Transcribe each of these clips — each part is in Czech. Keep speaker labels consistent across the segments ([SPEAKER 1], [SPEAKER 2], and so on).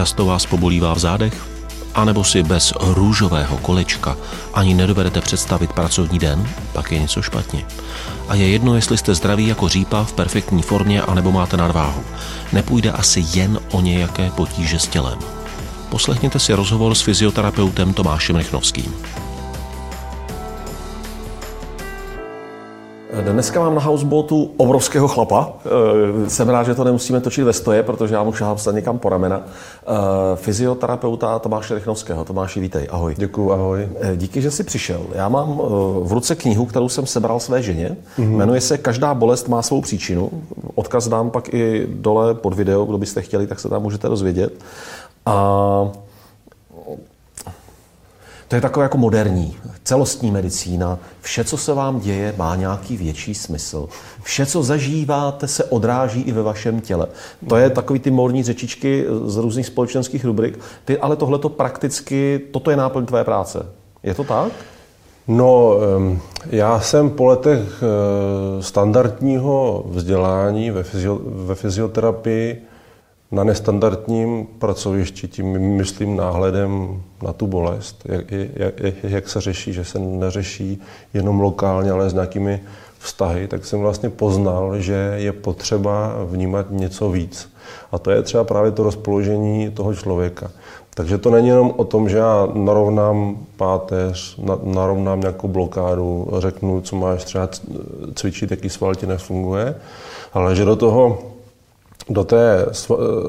[SPEAKER 1] Často vás pobolívá v zádech? A nebo si bez růžového kolečka ani nedovedete představit pracovní den? Pak je něco špatně. A je jedno, jestli jste zdraví jako řípa v perfektní formě, anebo máte nadváhu. Nepůjde asi jen o nějaké potíže s tělem. Poslechněte si rozhovor s fyzioterapeutem Tomášem Rychnovským.
[SPEAKER 2] Dneska mám na houseboatu obrovského chlapa. Eh, jsem rád, že to nemusíme točit ve stoje, protože já mu šahám se někam po ramena. Eh, fyzioterapeuta Tomáše Rychnovského. Tomáši, vítej, ahoj.
[SPEAKER 3] Děkuji, ahoj.
[SPEAKER 2] Eh, díky, že jsi přišel. Já mám v ruce knihu, kterou jsem sebral své ženě. Mm-hmm. Jmenuje se Každá bolest má svou příčinu. Odkaz dám pak i dole pod video, kdo byste chtěli, tak se tam můžete dozvědět. A to je takové jako moderní, celostní medicína. Vše, co se vám děje, má nějaký větší smysl. Vše, co zažíváte, se odráží i ve vašem těle. To je takový ty morní řečičky z různých společenských rubrik. Ty, ale tohle to prakticky, toto je náplň tvé práce. Je to tak?
[SPEAKER 3] No, já jsem po letech eh, standardního vzdělání ve, fyzio, ve fyzioterapii na nestandardním pracovišti, tím myslím náhledem na tu bolest, jak, jak, jak se řeší, že se neřeší jenom lokálně, ale s nějakými vztahy, tak jsem vlastně poznal, že je potřeba vnímat něco víc. A to je třeba právě to rozpoložení toho člověka. Takže to není jenom o tom, že já narovnám páteř, narovnám nějakou blokádu, řeknu, co máš třeba cvičit, jaký sval ti nefunguje, ale že do toho do té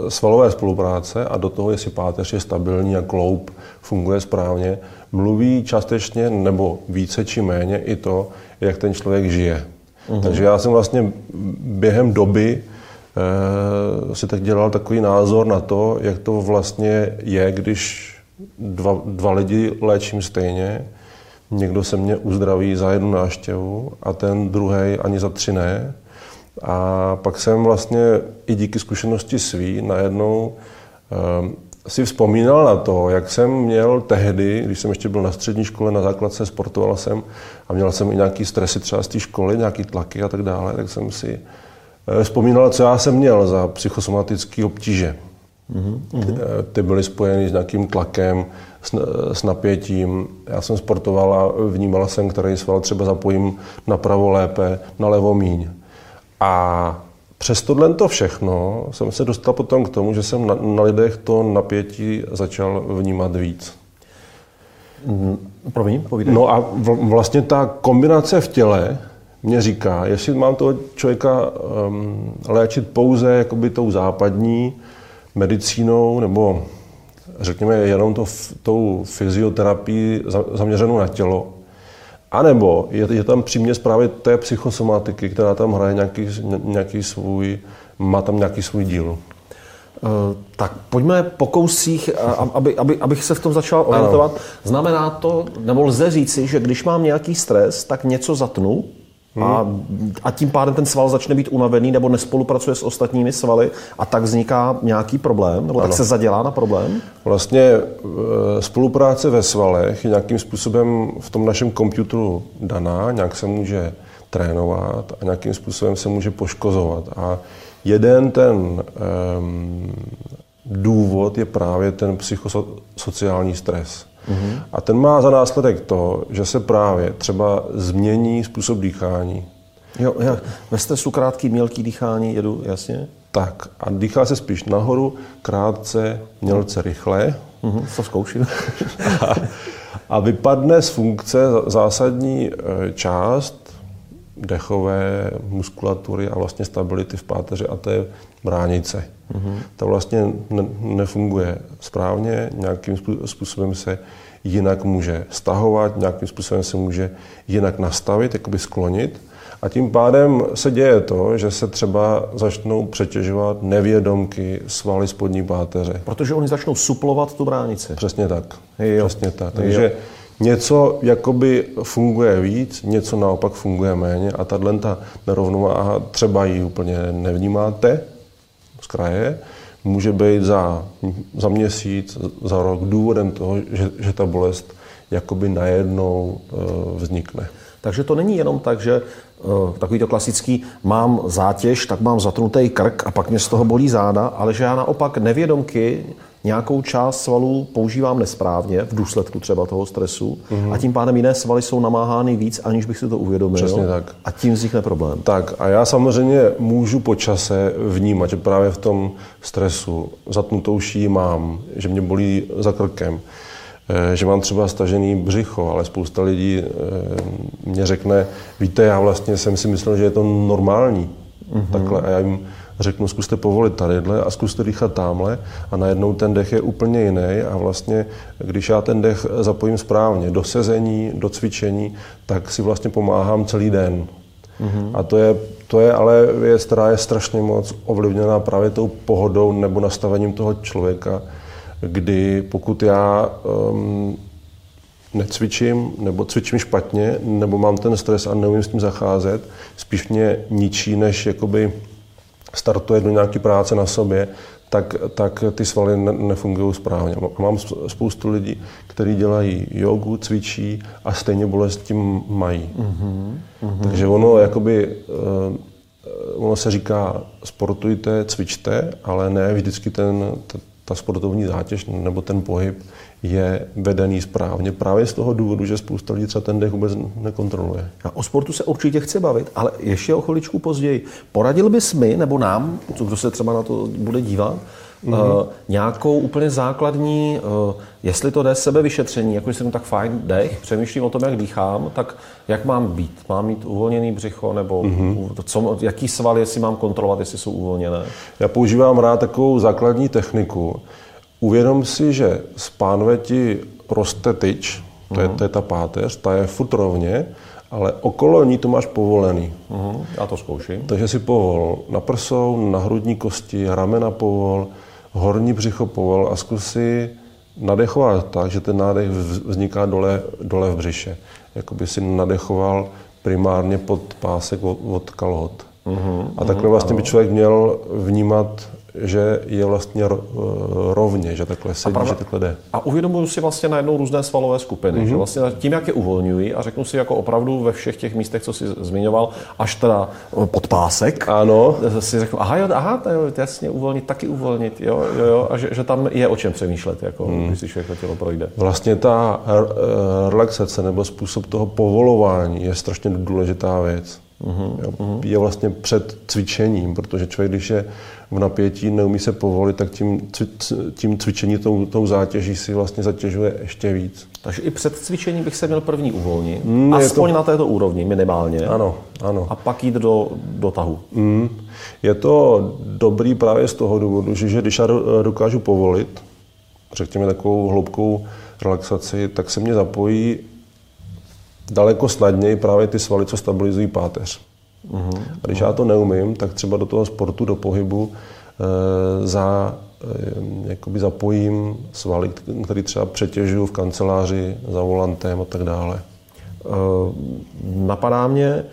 [SPEAKER 3] svalové spolupráce a do toho, jestli páteř je stabilní a kloup funguje správně, mluví částečně nebo více či méně i to, jak ten člověk žije. Uhum. Takže já jsem vlastně během doby e, si tak dělal takový názor na to, jak to vlastně je, když dva, dva lidi léčím stejně, někdo se mě uzdraví za jednu návštěvu a ten druhý ani za tři ne, a pak jsem vlastně i díky zkušenosti svý najednou um, si vzpomínal na to, jak jsem měl tehdy, když jsem ještě byl na střední škole, na základce, sportoval jsem a měl jsem i nějaký stresy třeba z té školy, nějaký tlaky a tak dále, tak jsem si uh, vzpomínal, co já jsem měl za psychosomatické obtíže. Mm-hmm. Ty byly spojeny s nějakým tlakem, s, s napětím. Já jsem sportoval a vnímal jsem, který sval třeba zapojím napravo lépe, na levo míň. A přes tohle to všechno jsem se dostal potom k tomu, že jsem na, na lidech to napětí začal vnímat víc.
[SPEAKER 2] Mm, promiň, povídej.
[SPEAKER 3] No a v, vlastně ta kombinace v těle mě říká, jestli mám toho člověka um, léčit pouze jakoby tou západní medicínou, nebo řekněme jenom to, tou fyzioterapii zaměřenou na tělo, a nebo je, je tam příměs právě té psychosomatiky, která tam hraje nějaký, nějaký svůj, má tam nějaký svůj díl.
[SPEAKER 2] Uh, tak pojďme po kousích, aby, aby, abych se v tom začal orientovat. Ano. Znamená to, nebo lze říci, že když mám nějaký stres, tak něco zatnu, Hmm. A, a tím pádem ten sval začne být unavený nebo nespolupracuje s ostatními svaly a tak vzniká nějaký problém, nebo ano. tak se zadělá na problém?
[SPEAKER 3] Vlastně e, spolupráce ve svalech je nějakým způsobem v tom našem počítači daná, nějak se může trénovat a nějakým způsobem se může poškozovat. A jeden ten um, důvod je právě ten psychosociální stres. Mm-hmm. A ten má za následek to, že se právě třeba změní způsob dýchání.
[SPEAKER 2] Jo, já ve stresu krátký, mělký dýchání jedu, jasně?
[SPEAKER 3] Tak a dýchá se spíš nahoru, krátce, mělce, rychle.
[SPEAKER 2] Mm-hmm, to zkouším.
[SPEAKER 3] a, a vypadne z funkce zásadní e, část dechové muskulatury a vlastně stability v páteři a to je bránice. Mm-hmm. Ta vlastně ne, nefunguje správně, nějakým způsobem se jinak může stahovat, nějakým způsobem se může jinak nastavit, jakoby sklonit. A tím pádem se děje to, že se třeba začnou přetěžovat nevědomky svaly spodní páteře.
[SPEAKER 2] Protože oni začnou suplovat tu bránici.
[SPEAKER 3] Přesně tak. Jo. Přesně tak. Takže jo. něco jakoby funguje víc, něco naopak funguje méně a tahle ta nerovnováha třeba ji úplně nevnímáte, z kraje, může být za, za měsíc, za rok důvodem toho, že, že ta bolest jakoby najednou uh, vznikne.
[SPEAKER 2] Takže to není jenom tak, že uh, takový to klasický, mám zátěž, tak mám zatnutý krk a pak mě z toho bolí záda, ale že já naopak nevědomky nějakou část svalů používám nesprávně v důsledku třeba toho stresu mm-hmm. a tím pádem jiné svaly jsou namáhány víc, aniž bych si to uvědomil.
[SPEAKER 3] Přesně tak.
[SPEAKER 2] A tím vznikne problém.
[SPEAKER 3] Tak a já samozřejmě můžu po čase vnímat, že právě v tom stresu zatnutou šíji mám, že mě bolí za krkem, eh, že mám třeba stažený břicho, ale spousta lidí eh, mě řekne, víte, já vlastně jsem si myslel, že je to normální. Mm-hmm. Takhle a já jim řeknu, zkuste povolit tadyhle a zkuste dýchat tamhle a najednou ten dech je úplně jiný a vlastně, když já ten dech zapojím správně do sezení, do cvičení, tak si vlastně pomáhám celý den. Mm-hmm. A to je, to je ale věc, která je strašně moc ovlivněná právě tou pohodou nebo nastavením toho člověka, kdy pokud já um, necvičím, nebo cvičím špatně, nebo mám ten stres a neumím s tím zacházet, spíš mě ničí, než jakoby startuje do nějaké práce na sobě, tak, tak ty svaly ne, nefungují správně. Mám spoustu lidí, kteří dělají jogu, cvičí a stejně bolest tím mají. Mm-hmm. Takže ono jakoby, uh, ono se říká sportujte, cvičte, ale ne vždycky ten, ta, ta sportovní zátěž nebo ten pohyb je vedený správně právě z toho důvodu, že spousta lidí třeba ten dech vůbec nekontroluje.
[SPEAKER 2] A o sportu se určitě chce bavit, ale ještě o chviličku později. Poradil bys mi, nebo nám, kdo se třeba na to bude dívat, mm-hmm. uh, nějakou úplně základní, uh, jestli to jde sebevyšetření, jako jsem tak fajn dech, přemýšlím o tom, jak dýchám, tak jak mám být? Mám mít uvolněný břicho, nebo mm-hmm. co, jaký sval, jestli mám kontrolovat, jestli jsou uvolněné?
[SPEAKER 3] Já používám rád takovou základní techniku, Uvědom si, že z pánve ti roste tyč, to je, to je ta páteř, ta je furt rovně, ale okolo ní to máš povolený.
[SPEAKER 2] Uh-huh. Já to zkouším.
[SPEAKER 3] Takže si povol na prsou, na hrudní kosti, ramena povol, horní břicho povol a zkus si nadechovat tak, že ten nádech vzniká dole, dole v břiše. Jakoby si nadechoval primárně pod pásek od, od kalhot. Uh-huh. A takhle vlastně by člověk měl vnímat že je vlastně rovně, že takhle sedí, pravda, že takhle jde.
[SPEAKER 2] A uvědomuji si vlastně najednou různé svalové skupiny, mm-hmm. že vlastně tím, jak je uvolňují a řeknu si jako opravdu ve všech těch místech, co jsi zmiňoval, až teda pod pásek,
[SPEAKER 3] ano.
[SPEAKER 2] si řeknu, aha, jo, aha, to je jasně uvolnit, taky uvolnit, jo, jo, jo a že, že tam je o čem přemýšlet, jako, mm. když si všechno tělo projde.
[SPEAKER 3] Vlastně ta relaxace nebo způsob toho povolování je strašně důležitá věc. Mm-hmm. Je vlastně před cvičením, protože člověk, když je v napětí, neumí se povolit, tak tím, tím cvičení, tou, tou zátěží si vlastně zatěžuje ještě víc.
[SPEAKER 2] Takže i před cvičením bych se měl první uvolnit, mm, aspoň to... na této úrovni minimálně.
[SPEAKER 3] Ano, ano.
[SPEAKER 2] A pak jít do, do tahu.
[SPEAKER 3] Mm. Je to dobrý právě z toho důvodu, že, že když já dokážu povolit, řekněme takovou hloubkou relaxaci, tak se mě zapojí daleko snadněji právě ty svaly, co stabilizují páteř. Uh-huh. A když já to neumím, tak třeba do toho sportu, do pohybu e, za, e, jakoby zapojím svaly, které třeba přetěžuju v kanceláři za volantem a tak dále. E,
[SPEAKER 2] napadá mě,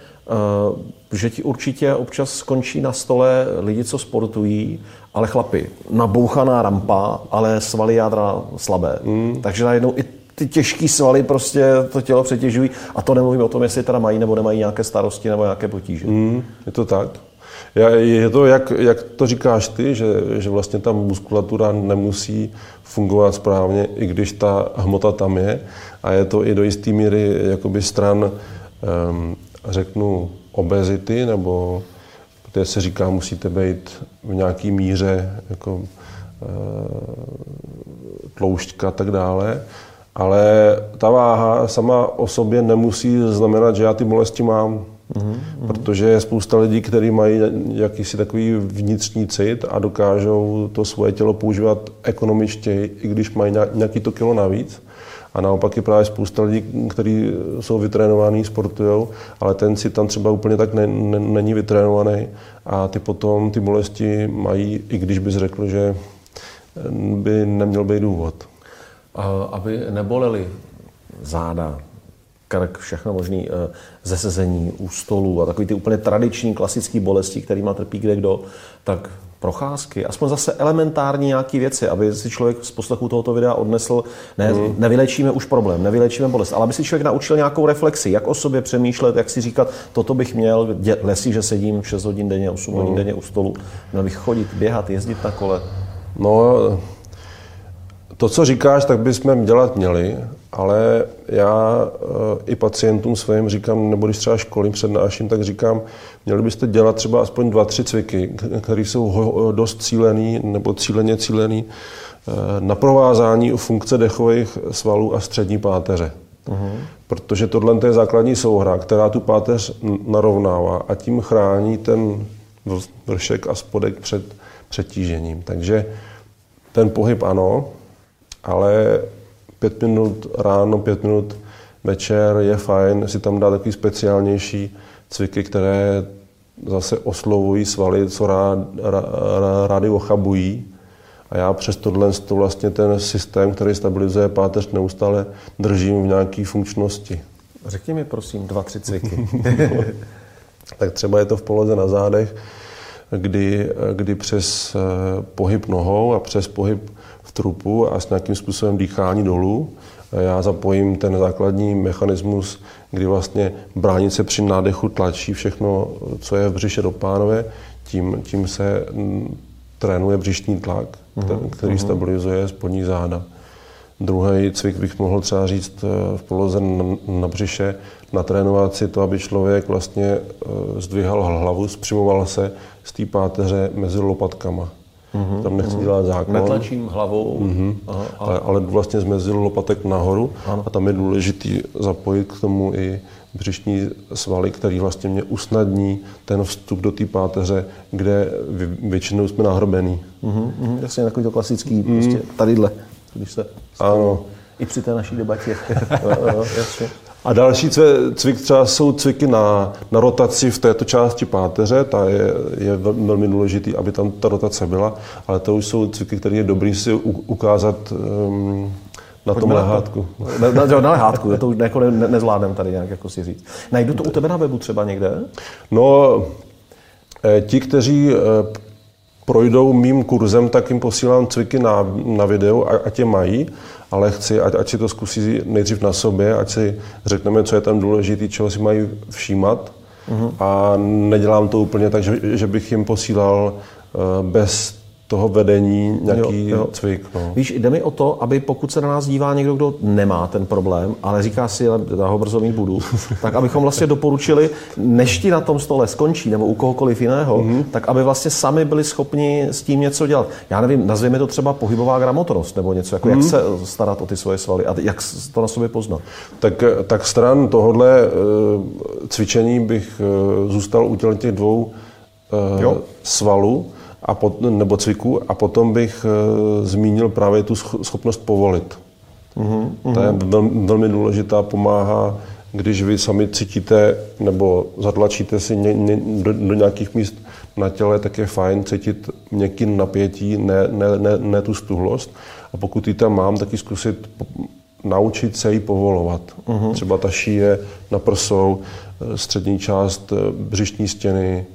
[SPEAKER 2] že ti určitě občas skončí na stole lidi, co sportují, ale chlapi, nabouchaná rampa, ale svaly jádra slabé. Mm. Takže najednou i ty těžké svaly prostě to tělo přetěžují. A to nemluvím o tom, jestli teda mají nebo nemají nějaké starosti nebo nějaké potíže.
[SPEAKER 3] Mm, je to tak. Je to, jak, jak to říkáš ty, že, že vlastně ta muskulatura nemusí fungovat správně, i když ta hmota tam je. A je to i do jisté míry jakoby stran, um, řeknu, obezity, nebo kde se říká, musíte být v nějaký míře jako, uh, tloušťka a tak dále. Ale ta váha sama o sobě nemusí znamenat, že já ty bolesti mám. Mm-hmm. Protože je spousta lidí, kteří mají jakýsi takový vnitřní cit a dokážou to svoje tělo používat ekonomičtěji, i když mají nějaký to kilo navíc. A naopak je právě spousta lidí, kteří jsou vytrénovaní, sportují, ale ten cit tam třeba úplně tak ne, ne, není vytrénovaný a ty potom ty bolesti mají, i když bys řekl, že by neměl být důvod
[SPEAKER 2] aby nebolely záda, krk, všechno možný eh, zesezení u stolu a takový ty úplně tradiční klasické bolesti, má trpí kde kdo, tak procházky, aspoň zase elementární nějaké věci, aby si člověk z poslechu tohoto videa odnesl, ne, mm. nevylečíme už problém, nevylečíme bolest, ale aby si člověk naučil nějakou reflexi, jak o sobě přemýšlet, jak si říkat, toto bych měl, lesí, že sedím 6 hodin denně, 8 mm. hodin denně u stolu, měl bych chodit, běhat, jezdit na kole.
[SPEAKER 3] No, To, co říkáš, tak bychom dělat měli, ale já i pacientům svým říkám, nebo když třeba školím přednáším, tak říkám, měli byste dělat třeba aspoň dva, tři cviky, které jsou dost cílený nebo cíleně cílený na provázání funkce dechových svalů a střední páteře. Uh-huh. Protože tohle je základní souhra, která tu páteř narovnává a tím chrání ten vršek a spodek před přetížením. Takže ten pohyb ano, ale pět minut ráno, pět minut večer je fajn si tam dát takový speciálnější cviky, které zase oslovují svaly, co rád, rády ochabují a já přes tohle to vlastně ten systém, který stabilizuje páteř, neustále držím v nějaké funkčnosti.
[SPEAKER 2] Řekni mi prosím dva, tři cviky.
[SPEAKER 3] tak třeba je to v poloze na zádech, kdy, kdy přes eh, pohyb nohou a přes pohyb v trupu a s nějakým způsobem dýchání dolů já zapojím ten základní mechanismus, kdy vlastně bránice při nádechu tlačí všechno, co je v břiše do pánové, tím, tím se mm, trénuje břišní tlak, uh-huh. který uh-huh. stabilizuje spodní záda. Druhý cvik bych mohl třeba říct eh, v poloze na, na břiše, natrénovat si to, aby člověk vlastně eh, zdvihal hlavu, zpřimoval se z té páteře mezi lopatkama. Uh-huh, Tam nechci uh-huh. dělat záklon.
[SPEAKER 2] Netlačím hlavou. Uh-huh.
[SPEAKER 3] Aha, ale, ale vlastně zmezil lopatek nahoru ano. a tam je důležité zapojit k tomu i břišní svaly, který vlastně mě usnadní ten vstup do té páteře, kde většinou jsme nahrobený.
[SPEAKER 2] Uh-huh, uh-huh. Jasně, takový to klasický, uh-huh. prostě tadyhle, když se...
[SPEAKER 3] Ano.
[SPEAKER 2] I při té naší debatě.
[SPEAKER 3] Jasně. A další cvik třeba jsou cviky na, na rotaci v této části páteře, ta je, je velmi důležitý, aby tam ta rotace byla, ale to už jsou cviky, které je dobrý si ukázat um, na tom lehátku.
[SPEAKER 2] Na, na, na lehátku, to už jako ne, nezvládnem tady nějak jako si říct. Najdu to u tebe na webu třeba někde?
[SPEAKER 3] No, eh, ti, kteří eh, projdou mým kurzem, tak jim posílám cviky na, na video, ať je mají, ale chci, ať, ať si to zkusí nejdřív na sobě, ať si řekneme, co je tam důležité, čeho si mají všímat. Uh-huh. A nedělám to úplně tak, že, že bych jim posílal uh, bez toho vedení nějaký jo, jo. cvik. No.
[SPEAKER 2] Víš, jde mi o to, aby pokud se na nás dívá někdo, kdo nemá ten problém, ale říká si, já ho brzo mít budu, tak abychom vlastně doporučili, než ti na tom stole skončí, nebo u kohokoliv jiného, mm-hmm. tak aby vlastně sami byli schopni s tím něco dělat. Já nevím, nazvěme to třeba pohybová gramotnost, nebo něco, jako mm-hmm. jak mhm. se starat o ty svoje svaly a jak to na sobě poznat.
[SPEAKER 3] Tak, tak stran tohohle uh, cvičení bych zůstal u těch dvou jo. svalů, a pot, nebo cviku a potom bych e, zmínil právě tu schopnost povolit. Mm-hmm. Ta je velmi, velmi důležitá, pomáhá, když vy sami cítíte nebo zatlačíte si ně, ně, do, do nějakých míst na těle, tak je fajn cítit měkký napětí, ne, ne, ne, ne tu stuhlost. A pokud ji tam mám, tak ji zkusit naučit se ji povolovat. Mm-hmm. Třeba ta šíje na prsou, e, střední část e, břišní stěny,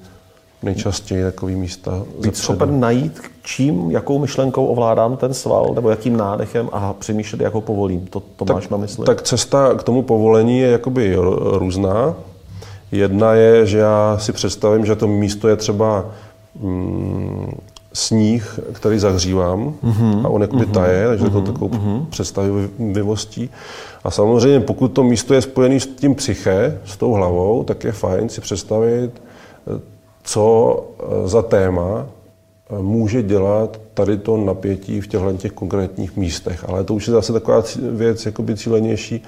[SPEAKER 3] nejčastěji takový místa.
[SPEAKER 2] Být schopen najít, čím, jakou myšlenkou ovládám ten sval, nebo jakým nádechem a přemýšlet, jak ho povolím. To, to tak, máš na mysli?
[SPEAKER 3] Tak cesta k tomu povolení je jakoby různá. Jedna je, že já si představím, že to místo je třeba mm, sníh, který zahřívám mm-hmm. a on jakoby mm-hmm. taje, takže mm-hmm. to mhm. takovou mm-hmm. představivostí. A samozřejmě, pokud to místo je spojené s tím psyché, s tou hlavou, tak je fajn si představit co eh, za téma eh, může dělat tady to napětí v těchto těch konkrétních místech. Ale to už je zase taková věc jakoby cílenější,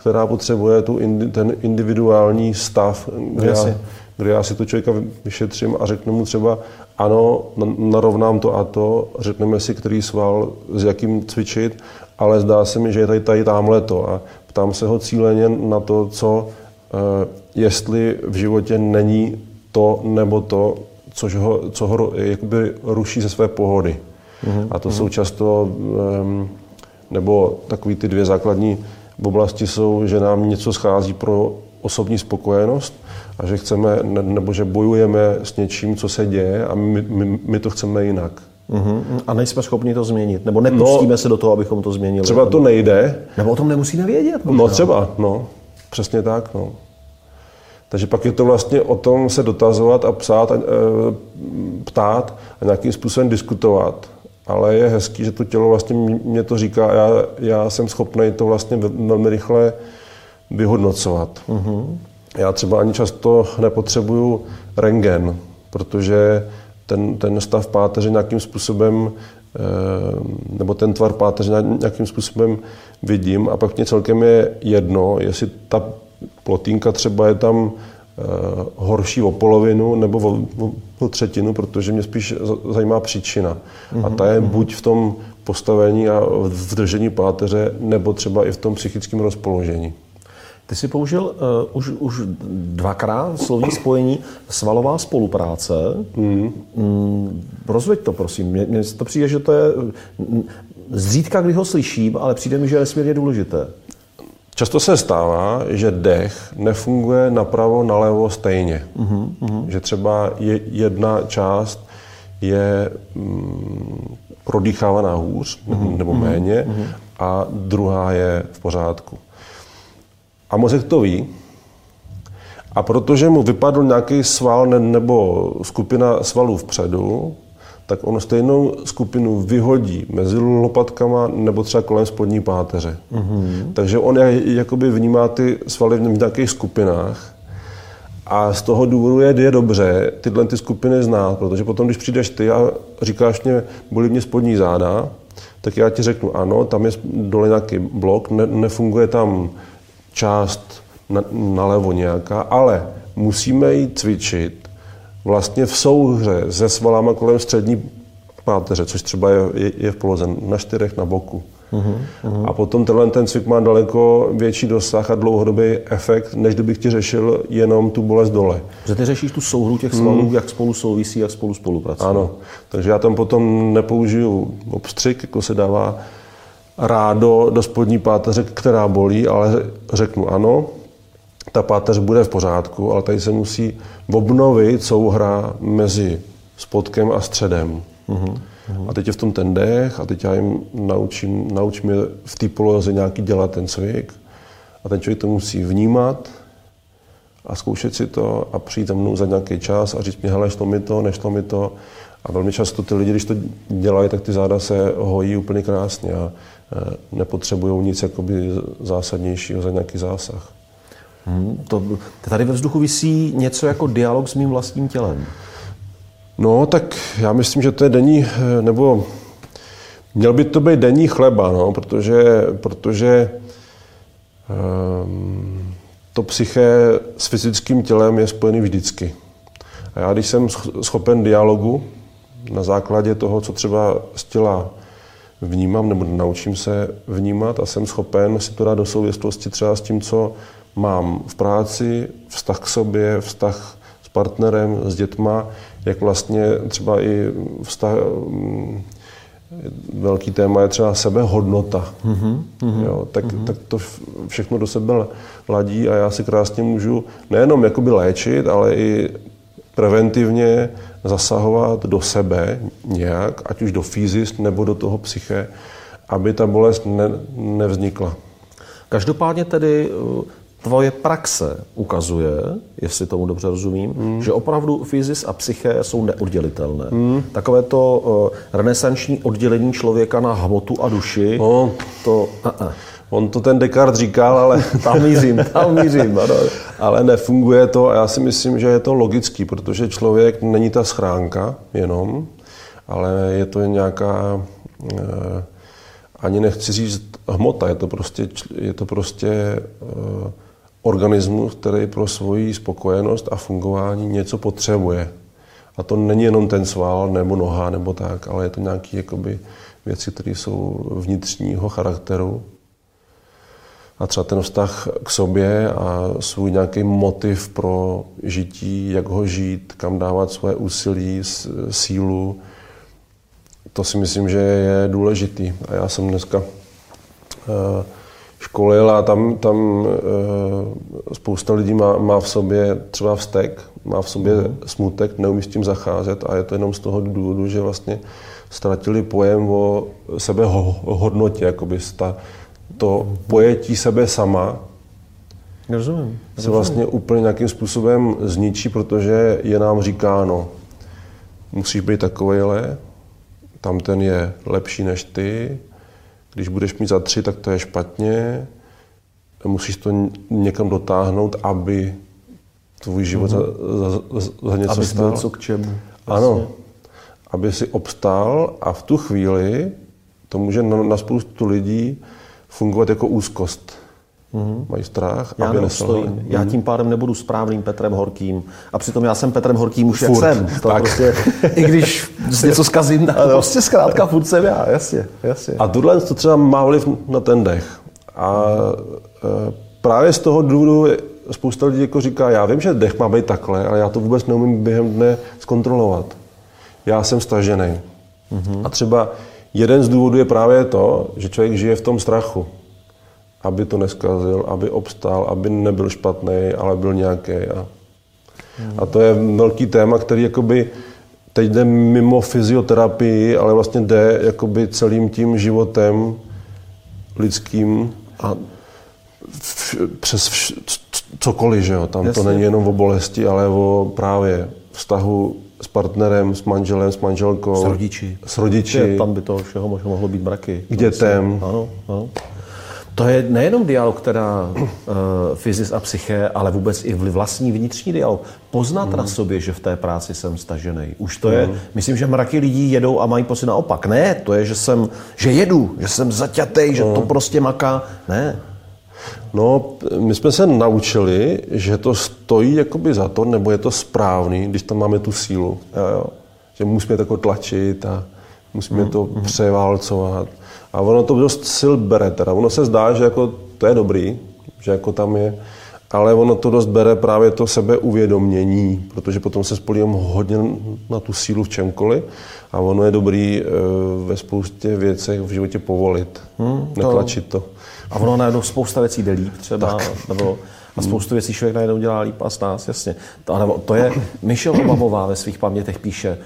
[SPEAKER 3] která potřebuje tu, ten individuální stav, kde já, kde já si to člověka vyšetřím a řeknu mu třeba, ano, narovnám to a to, řekneme si, který sval, s jakým cvičit, ale zdá se mi, že je tady, tady tamhle to. A ptám se ho cíleně na to, co, eh, jestli v životě není to nebo to, což ho, co ho jakoby ruší ze své pohody. Mm-hmm. A to mm-hmm. jsou často, nebo takový ty dvě základní oblasti jsou, že nám něco schází pro osobní spokojenost a že chceme, nebo že bojujeme s něčím, co se děje a my, my, my to chceme jinak.
[SPEAKER 2] Uh-huh. A nejsme schopni to změnit, nebo nepustíme no, se do toho, abychom to změnili.
[SPEAKER 3] Třeba to nejde.
[SPEAKER 2] Nebo o tom nemusíme vědět.
[SPEAKER 3] Možná. No třeba, no. Přesně tak, no. Takže pak je to vlastně o tom se dotazovat a psát, a, e, ptát a nějakým způsobem diskutovat. ale je hezký, že to tělo vlastně mě to říká a já, já jsem schopný to vlastně velmi rychle vyhodnocovat. Mm-hmm. Já třeba ani často nepotřebuju rengen, protože ten, ten stav páteře nějakým způsobem eh, nebo ten tvar páteře nějakým způsobem vidím a pak mě celkem je jedno, jestli ta plotínka třeba je tam eh, horší o polovinu nebo o, o třetinu, protože mě spíš zajímá příčina. Mm-hmm. A ta je mhm. buď v tom postavení a v držení páteře, nebo třeba i v tom psychickém rozpoložení.
[SPEAKER 2] Ty jsi použil uh, už, už dvakrát slovní spojení svalová spolupráce. Mm. Mm, rozveď to, prosím. Mně to přijde, že to je mm, zřídka, kdy ho slyším, ale přijde mi, že je nesmírně důležité.
[SPEAKER 3] Často se stává, že dech nefunguje napravo, nalevo stejně. Mm-hmm. Že třeba je jedna část je mm, prodýchávaná hůř mm-hmm. nebo méně mm-hmm. a druhá je v pořádku. A mozek to ví. A protože mu vypadl nějaký sval nebo skupina svalů vpředu, tak on stejnou skupinu vyhodí mezi lopatkama nebo třeba kolem spodní páteře. Mm-hmm. Takže on jakoby vnímá ty svaly v nějakých skupinách a z toho důvodu je, je dobře tyhle ty skupiny znát, protože potom, když přijdeš ty a říkáš mě, bolí mě spodní záda, tak já ti řeknu ano, tam je dole nějaký blok, ne, nefunguje tam část na, nalevo nějaká, ale musíme ji cvičit vlastně v souhře se svalama kolem střední páteře, což třeba je, je, je v poloze na čtyřech na boku. Uh-huh, A potom tenhle ten cvik má daleko větší dosah a dlouhodobý efekt, než kdybych ti řešil jenom tu bolest dole.
[SPEAKER 2] Že ty řešíš tu souhru těch svalů, hmm. jak spolu souvisí, jak spolu spolupracují.
[SPEAKER 3] Ano, takže já tam potom nepoužiju obstřik, jako se dává rádo do spodní páteře, která bolí, ale řeknu ano, ta páteř bude v pořádku, ale tady se musí obnovit souhra mezi spodkem a středem. Uh-huh. A teď je v tom ten dech a teď já jim naučím, naučím v té poloze nějaký dělat ten cvik. A ten člověk to musí vnímat a zkoušet si to a přijít za mnou za nějaký čas a říct mi, hele, šlo mi to, nešlo mi to. A velmi často ty lidi, když to dělají, tak ty záda se hojí úplně krásně a e, nepotřebují nic jakoby zásadnějšího za nějaký zásah.
[SPEAKER 2] Hmm, to, tady ve vzduchu visí něco jako dialog s mým vlastním tělem.
[SPEAKER 3] No, tak já myslím, že to je denní, e, nebo měl by to být denní chleba, no, protože, protože um, to psyché s fyzickým tělem je spojený vždycky. A já, když jsem schopen dialogu, na základě toho, co třeba z těla vnímám nebo naučím se vnímat a jsem schopen si to dát do souvislosti třeba s tím, co mám v práci, vztah k sobě, vztah s partnerem, s dětma, jak vlastně třeba i vztah, mm, velký téma je třeba sebehodnota. Mm-hmm, jo, tak, mm-hmm. tak to všechno do sebe ladí a já si krásně můžu nejenom jakoby léčit, ale i preventivně zasahovat do sebe nějak, ať už do fyzis nebo do toho psyché, aby ta bolest ne, nevznikla.
[SPEAKER 2] Každopádně tedy eh, tvoje praxe ukazuje, jestli tomu dobře rozumím, mm. že opravdu fyzis a psyché jsou neoddělitelné. Mm. Takové to uh, renesanční oddělení člověka na hmotu a duši,
[SPEAKER 3] no. to... Uh-uh. On to ten Descartes říkal, ale...
[SPEAKER 2] tam mířím, tam mířím. Ano.
[SPEAKER 3] ale nefunguje to a já si myslím, že je to logický, protože člověk není ta schránka jenom, ale je to nějaká, eh, ani nechci říct hmota, je to prostě, je to prostě eh, organismus, který pro svoji spokojenost a fungování něco potřebuje. A to není jenom ten sval nebo noha nebo tak, ale je to nějaké jakoby, věci, které jsou vnitřního charakteru a třeba ten vztah k sobě a svůj nějaký motiv pro žití, jak ho žít, kam dávat svoje úsilí, sílu, to si myslím, že je důležitý. A já jsem dneska eh, školil a tam, tam eh, spousta lidí má, má v sobě třeba vztek, má v sobě mm. smutek, neumí s tím zacházet a je to jenom z toho důvodu, že vlastně ztratili pojem o sebehodnotě, jakoby ta, to pojetí sebe sama
[SPEAKER 2] Rozumím.
[SPEAKER 3] se vlastně úplně nějakým způsobem zničí, protože je nám říkáno, musíš být takovejhle, tam ten je lepší než ty, když budeš mít za tři, tak to je špatně, musíš to někam dotáhnout, aby tvůj život mm-hmm. za, za, za něco
[SPEAKER 2] aby
[SPEAKER 3] stál.
[SPEAKER 2] co k čemu.
[SPEAKER 3] Ano, vlastně. aby si obstál a v tu chvíli to může na, na spoustu lidí fungovat jako úzkost. Mm-hmm. Mají strach,
[SPEAKER 2] já
[SPEAKER 3] aby
[SPEAKER 2] neselhali. Já tím pádem nebudu správným Petrem Horkým. A přitom já jsem Petrem Horkým už furt. jak jsem. To tak. Prostě, I když něco zkazím, tak to prostě zkrátka furt jsem já. Jasně, jasně.
[SPEAKER 3] A tohle to třeba má vliv na ten dech. A e, právě z toho důvodu spousta lidí jako říká, já vím, že dech má být takhle, ale já to vůbec neumím během dne zkontrolovat. Já jsem stažený. Mm-hmm. A třeba jeden z důvodů je právě to, že člověk žije v tom strachu aby to neskazil, aby obstál, aby nebyl špatný, ale byl nějaký. A, a to je velký téma, který jakoby teď jde mimo fyzioterapii, ale vlastně jde jakoby celým tím životem lidským a v, přes vš, cokoliv, že jo. Tam Jasně. to není jenom o bolesti, ale o právě vztahu s partnerem, s manželem, s manželkou.
[SPEAKER 2] S rodiči.
[SPEAKER 3] S rodiči.
[SPEAKER 2] Tam by to všeho mohlo být braky.
[SPEAKER 3] K dětem.
[SPEAKER 2] Ano, ano. To je nejenom dialog, teda uh, fyzis a psyché, ale vůbec i vlastní vnitřní dialog. Poznat mm. na sobě, že v té práci jsem stažený. Už to mm. je, myslím, že mraky lidí jedou a mají pocit naopak. Ne, to je, že jsem, že jedu, že jsem zaťatý, že to prostě maká. Ne.
[SPEAKER 3] No, my jsme se naučili, že to stojí jakoby za to, nebo je to správný, když tam máme tu sílu. Jo, jo. Že musíme to jako tlačit a musíme mm. to mm. převálcovat. A ono to dost sil bere. Teda. Ono se zdá, že jako to je dobrý, že jako tam je, ale ono to dost bere právě to sebeuvědomění, protože potom se spolím hodně na tu sílu v čemkoliv a ono je dobrý e, ve spoustě věcech v životě povolit, hmm, to... netlačit to.
[SPEAKER 2] A ono najednou spousta věcí jde líp třeba, tak. nebo a spoustu věcí člověk najednou dělá líp a s nás, jasně. To, nebo to je, Michelle Obamová ve svých pamětech píše,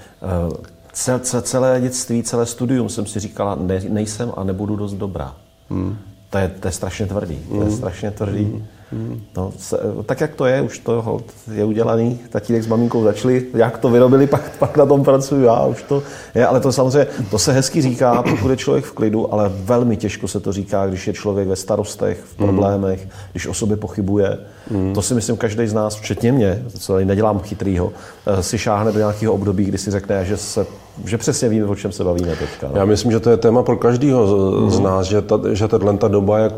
[SPEAKER 2] uh, celé dětství, celé studium jsem si říkala, ne, nejsem a nebudu dost dobrá. Hmm. To, je, to je strašně tvrdý. Hmm. To je hmm. strašně tvrdý. Hmm. Hmm. No, se, tak jak to je, už to hold, je udělaný, tatínek s maminkou začali, jak to vyrobili, pak, pak na tom pracuju já, už to je, ale to samozřejmě, to se hezky říká, pokud je člověk v klidu, ale velmi těžko se to říká, když je člověk ve starostech, v problémech, hmm. když o sobě pochybuje. Hmm. To si myslím, každý z nás, včetně mě, co nedělám chytrýho, eh, si šáhne do nějakého období, kdy si řekne, že se že přesně víme, o čem se bavíme teďka. No.
[SPEAKER 3] Já myslím, že to je téma pro každého z, z mhm. nás, že, ta, že tato ta doba, jak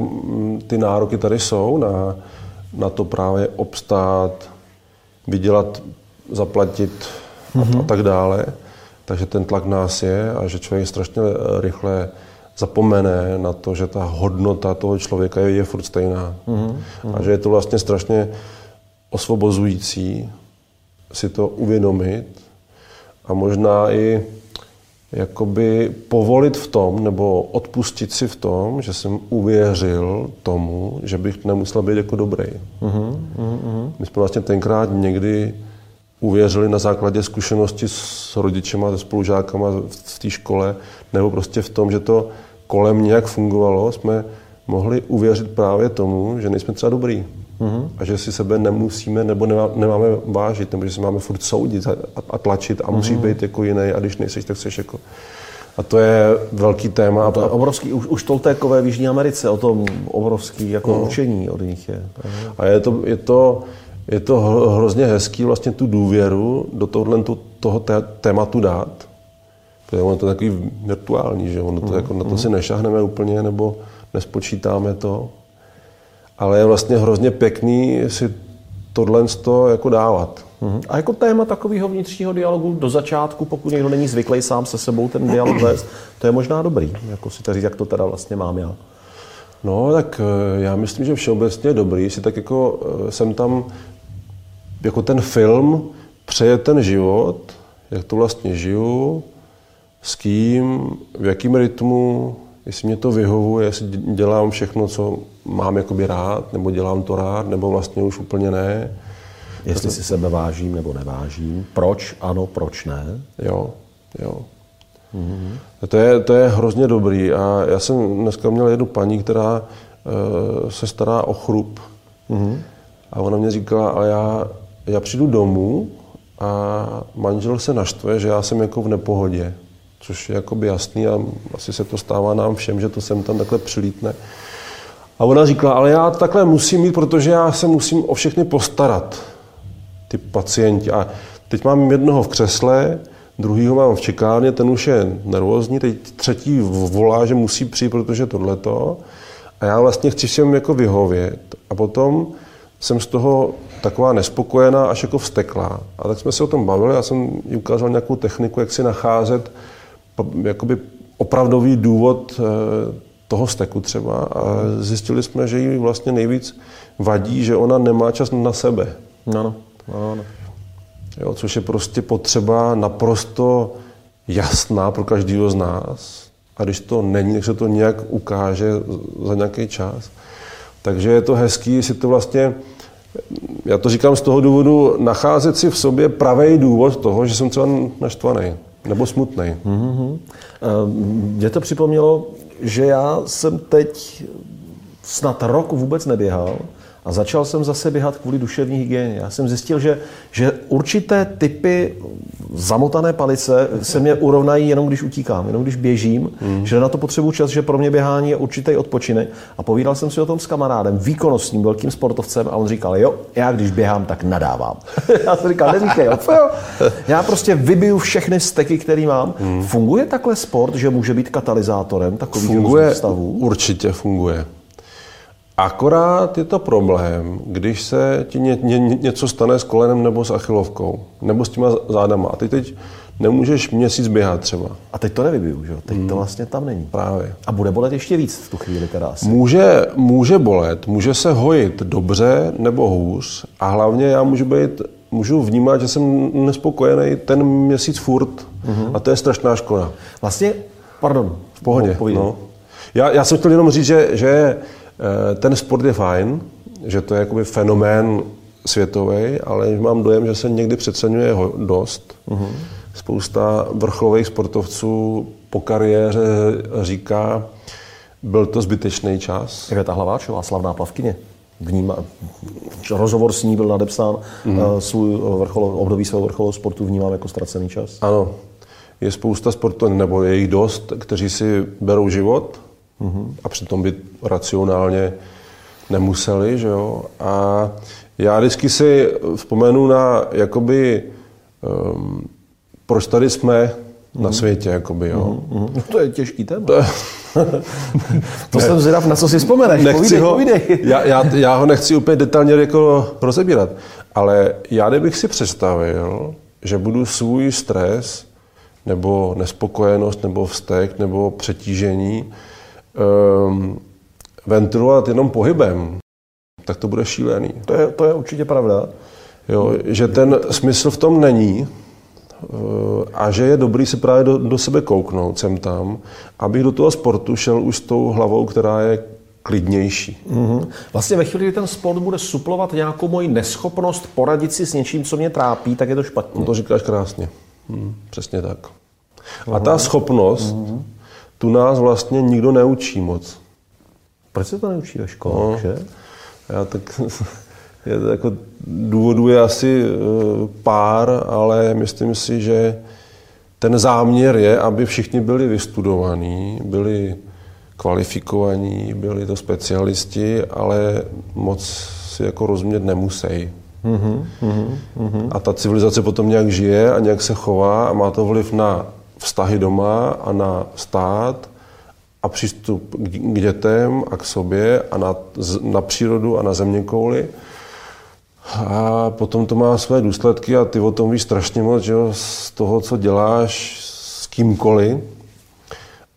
[SPEAKER 3] ty nároky tady jsou na, na to právě obstát, vydělat, zaplatit a, a mhm. tak dále, takže ten tlak nás je a že člověk strašně rychle zapomene na to, že ta hodnota toho člověka je, je furt stejná. Mm-hmm. A že je to vlastně strašně osvobozující si to uvědomit a možná i jakoby povolit v tom, nebo odpustit si v tom, že jsem uvěřil tomu, že bych nemusel být jako dobrý. Uh-huh, uh-huh. My jsme vlastně tenkrát někdy uvěřili na základě zkušenosti s rodičema, se spolužákama v té škole, nebo prostě v tom, že to kolem nějak fungovalo, jsme mohli uvěřit právě tomu, že nejsme třeba dobrý. Mm-hmm. A že si sebe nemusíme nebo nemá, nemáme vážit, nebo že si máme furt soudit a, a tlačit a musí mm-hmm. být jako jiný a když nejseš, tak jsi jako... A to je velký téma.
[SPEAKER 2] To je obrovský, už, už Toltékové v Jižní Americe, o tom obrovský jako no. učení od nich je.
[SPEAKER 3] A je to, je to, je to hrozně hezký vlastně tu důvěru do tohohle, toho tématu dát. Protože ono to je takový virtuální, že ono to, mm. jako, na to mm. si nešahneme úplně nebo nespočítáme to ale je vlastně hrozně pěkný si tohle jako dávat.
[SPEAKER 2] Mm-hmm. A jako téma takového vnitřního dialogu do začátku, pokud někdo není zvyklý sám se sebou ten dialog vést, to je možná dobrý, jako si to říct, jak to teda vlastně mám já.
[SPEAKER 3] No, tak eh, já myslím, že všeobecně je dobrý, si tak jako eh, jsem tam jako ten film přeje ten život, jak to vlastně žiju, s kým, v jakém rytmu, jestli mě to vyhovuje, jestli dělám všechno, co mám jakoby rád, nebo dělám to rád, nebo vlastně už úplně ne.
[SPEAKER 2] Jestli si sebe vážím nebo nevážím. Proč ano, proč ne?
[SPEAKER 3] Jo, jo. Mm-hmm. To, je, to je hrozně dobrý. A já jsem dneska měl jednu paní, která uh, se stará o chrup. Mm-hmm. A ona mě říkala, a já, já přijdu domů a manžel se naštve, že já jsem jako v nepohodě. což je jakoby jasný a asi se to stává nám všem, že to sem tam takhle přilítne. A ona říkala, ale já takhle musím mít, protože já se musím o všechny postarat, ty pacienti. A teď mám jednoho v křesle, druhýho mám v čekárně, ten už je nervózní, teď třetí volá, že musí přijít, protože tohleto. A já vlastně chci všem jako vyhovět. A potom jsem z toho taková nespokojená, až jako vsteklá. A tak jsme se o tom bavili, já jsem jí ukázal nějakou techniku, jak si nacházet jakoby opravdový důvod eh, toho steku třeba a zjistili jsme, že jí vlastně nejvíc vadí, že ona nemá čas na sebe.
[SPEAKER 2] No, no, no, no.
[SPEAKER 3] Jo, což je prostě potřeba naprosto jasná pro každého z nás. A když to není, tak se to nějak ukáže za nějaký čas. Takže je to hezký, si to vlastně, já to říkám z toho důvodu, nacházet si v sobě pravý důvod toho, že jsem třeba naštvaný nebo smutný. Mm-hmm.
[SPEAKER 2] Mě to připomnělo, že já jsem teď snad rok vůbec neběhal a začal jsem zase běhat kvůli duševní hygieně. Já jsem zjistil, že, že určité typy zamotané palice se mě urovnají jenom když utíkám, jenom když běžím, mm. že na to potřebuji čas, že pro mě běhání je určitý odpočinek. A povídal jsem si o tom s kamarádem, výkonnostním velkým sportovcem, a on říkal, jo, já když běhám, tak nadávám. já jsem říkal, neříkej, jo, jo. Já prostě vybiju všechny steky, které mám. Mm. Funguje takhle sport, že může být katalyzátorem takových
[SPEAKER 3] funguje,
[SPEAKER 2] stavů?
[SPEAKER 3] Určitě funguje. Akorát je to problém, když se ti ně, ně, něco stane s kolenem nebo s achilovkou, nebo s těma zádama. A ty teď nemůžeš měsíc běhat třeba.
[SPEAKER 2] A teď to nevybiju, že jo? Teď hmm. to vlastně tam není.
[SPEAKER 3] Právě.
[SPEAKER 2] A bude bolet ještě víc v tu chvíli teda asi.
[SPEAKER 3] Může, může bolet, může se hojit dobře nebo hůř a hlavně já můžu být můžu vnímat, že jsem nespokojený ten měsíc furt mm-hmm. a to je strašná škoda.
[SPEAKER 2] Vlastně, pardon,
[SPEAKER 3] v pohodě. No. Já, já jsem chtěl jenom říct, že, že ten sport je fajn, že to je jakoby fenomén světový, ale mám dojem, že se někdy přeceňuje dost. Uh-huh. Spousta vrcholových sportovců po kariéře říká, byl to zbytečný čas.
[SPEAKER 2] Iveta Hlaváčová, slavná plavkyně. Vníma, rozhovor s ní byl nadepsán, mm. svůj vrcholo, období svého vrcholového sportu vnímám jako ztracený čas.
[SPEAKER 3] Ano, je spousta sportů, nebo je jich dost, kteří si berou život Mm-hmm. A přitom by racionálně nemuseli, že jo. A já vždycky si vzpomenu na, jakoby, um, proč tady jsme mm-hmm. na světě, jakoby, jo.
[SPEAKER 2] Mm-hmm. No to je těžký téma. To, to jsem zvědav, na co si vzpomeneš.
[SPEAKER 3] Nechci povídej, ho, povídej. Já, já, já ho nechci úplně detailně jako rozebírat, ale já kdybych si představil, že budu svůj stres nebo nespokojenost, nebo vztek, nebo přetížení um, ventilovat jenom pohybem, tak to bude šílený.
[SPEAKER 2] To je, to je určitě pravda.
[SPEAKER 3] Jo, že ten smysl v tom není eh, a že je dobrý se právě do, do sebe kouknout sem tam, abych do toho sportu šel už s tou hlavou, která je klidnější.
[SPEAKER 2] Mm-hmm. Vlastně ve chvíli, kdy ten sport bude suplovat nějakou moji neschopnost poradit si s něčím, co mě trápí, tak je to špatně.
[SPEAKER 3] No to říkáš krásně. Hmm, přesně tak. A ta schopnost mm-hmm tu nás vlastně nikdo neučí moc.
[SPEAKER 2] Proč se to neučí ve škole? No, že?
[SPEAKER 3] Já tak, je to jako, důvodů je asi e, pár, ale myslím si, že ten záměr je, aby všichni byli vystudovaní, byli kvalifikovaní, byli to specialisti, ale moc si jako rozumět nemusí. Mm-hmm, mm-hmm. A ta civilizace potom nějak žije a nějak se chová a má to vliv na vztahy doma a na stát a přístup k dětem a k sobě a na, na přírodu a na země kouli. A potom to má své důsledky a ty o tom víš strašně moc, že jo, z toho, co děláš s kýmkoliv.